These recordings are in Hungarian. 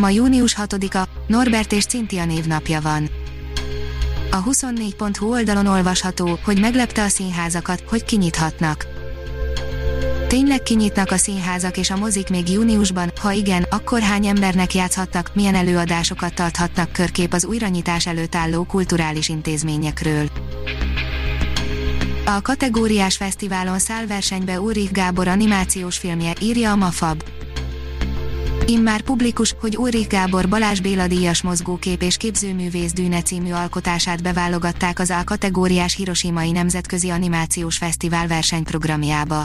Ma június 6-a, Norbert és Cintia névnapja van. A 24.hu oldalon olvasható, hogy meglepte a színházakat, hogy kinyithatnak. Tényleg kinyitnak a színházak és a mozik még júniusban, ha igen, akkor hány embernek játszhatnak, milyen előadásokat tarthatnak körkép az újranyitás előtt álló kulturális intézményekről. A kategóriás fesztiválon száll versenybe Úrik Gábor animációs filmje, írja a Mafab. Immár publikus, hogy Ulrich Gábor Balázs Béla díjas mozgókép és képzőművész Dűne című alkotását beválogatták az A kategóriás Hiroshimai Nemzetközi Animációs Fesztivál versenyprogramjába.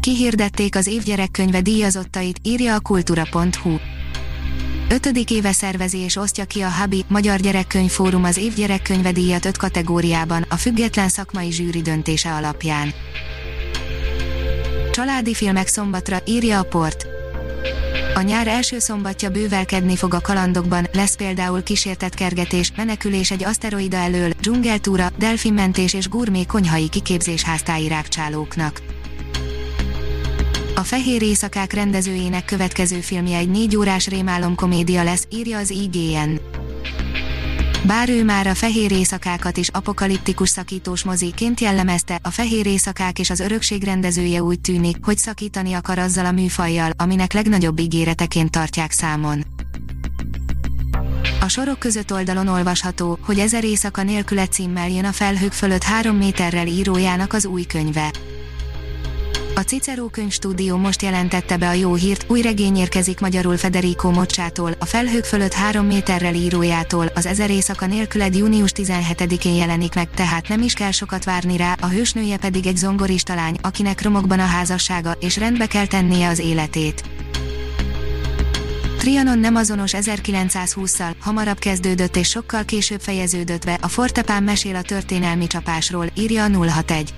Kihirdették az évgyerekkönyve díjazottait, írja a kultura.hu. Ötödik éve szervezi és osztja ki a Habi Magyar Gyerekkönyvfórum az évgyerekkönyve díjat öt kategóriában, a független szakmai zsűri döntése alapján. Családi filmek szombatra, írja a port. A nyár első szombatja bővelkedni fog a kalandokban, lesz például kísértett kergetés, menekülés egy aszteroida elől, dzsungeltúra, delfinmentés és gurmé konyhai kiképzés háztáji rákcsálóknak. A Fehér Éjszakák rendezőjének következő filmje egy négy órás rémálom komédia lesz, írja az IGN. Bár ő már a fehér éjszakákat is apokaliptikus szakítós moziként jellemezte, a fehér éjszakák és az örökség rendezője úgy tűnik, hogy szakítani akar azzal a műfajjal, aminek legnagyobb ígéreteként tartják számon. A sorok között oldalon olvasható, hogy ezer éjszaka nélküle címmel jön a felhők fölött három méterrel írójának az új könyve. A Cicero könyvstúdió most jelentette be a jó hírt, új regény érkezik magyarul Federico Mocsától, a felhők fölött három méterrel írójától, az ezer éjszaka nélküled június 17-én jelenik meg, tehát nem is kell sokat várni rá, a hősnője pedig egy zongorista lány, akinek romokban a házassága, és rendbe kell tennie az életét. Trianon nem azonos 1920-szal, hamarabb kezdődött és sokkal később fejeződött be, a Fortepán mesél a történelmi csapásról, írja a 061.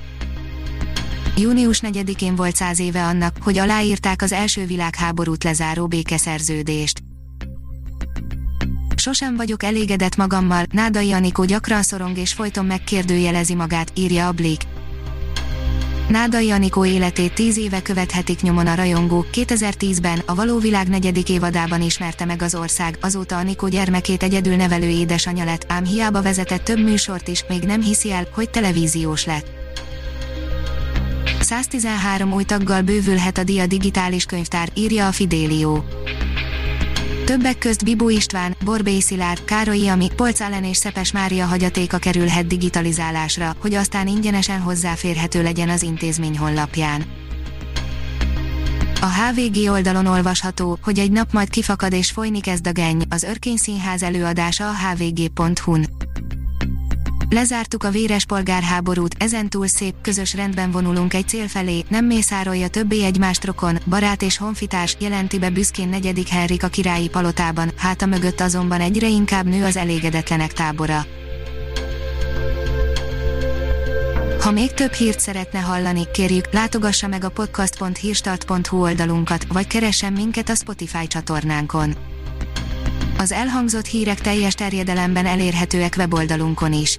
Június 4-én volt száz éve annak, hogy aláírták az első világháborút lezáró békeszerződést. Sosem vagyok elégedett magammal, Nádai Anikó gyakran szorong és folyton megkérdőjelezi magát, írja a Blik. Nádai Anikó életét tíz éve követhetik nyomon a rajongók. 2010-ben, a való világ negyedik évadában ismerte meg az ország, azóta Anikó gyermekét egyedül nevelő édesanyja lett, ám hiába vezetett több műsort is, még nem hiszi el, hogy televíziós lett. 113 új taggal bővülhet a Dia digitális könyvtár, írja a Fidélió. Többek közt Bibó István, Borbély Szilárd, Károly Ami, Polc Allen és Szepes Mária hagyatéka kerülhet digitalizálásra, hogy aztán ingyenesen hozzáférhető legyen az intézmény honlapján. A HVG oldalon olvasható, hogy egy nap majd kifakad és folyni kezd a genny, az Örkény Színház előadása a hvg.hu-n. Lezártuk a véres polgárháborút, ezentúl szép, közös rendben vonulunk egy cél felé, nem mészárolja többé egymást rokon, barát és honfitárs, jelenti be büszkén negyedik Henrik a királyi palotában, háta mögött azonban egyre inkább nő az elégedetlenek tábora. Ha még több hírt szeretne hallani, kérjük, látogassa meg a podcast.hírstart.hu oldalunkat, vagy keressen minket a Spotify csatornánkon. Az elhangzott hírek teljes terjedelemben elérhetőek weboldalunkon is.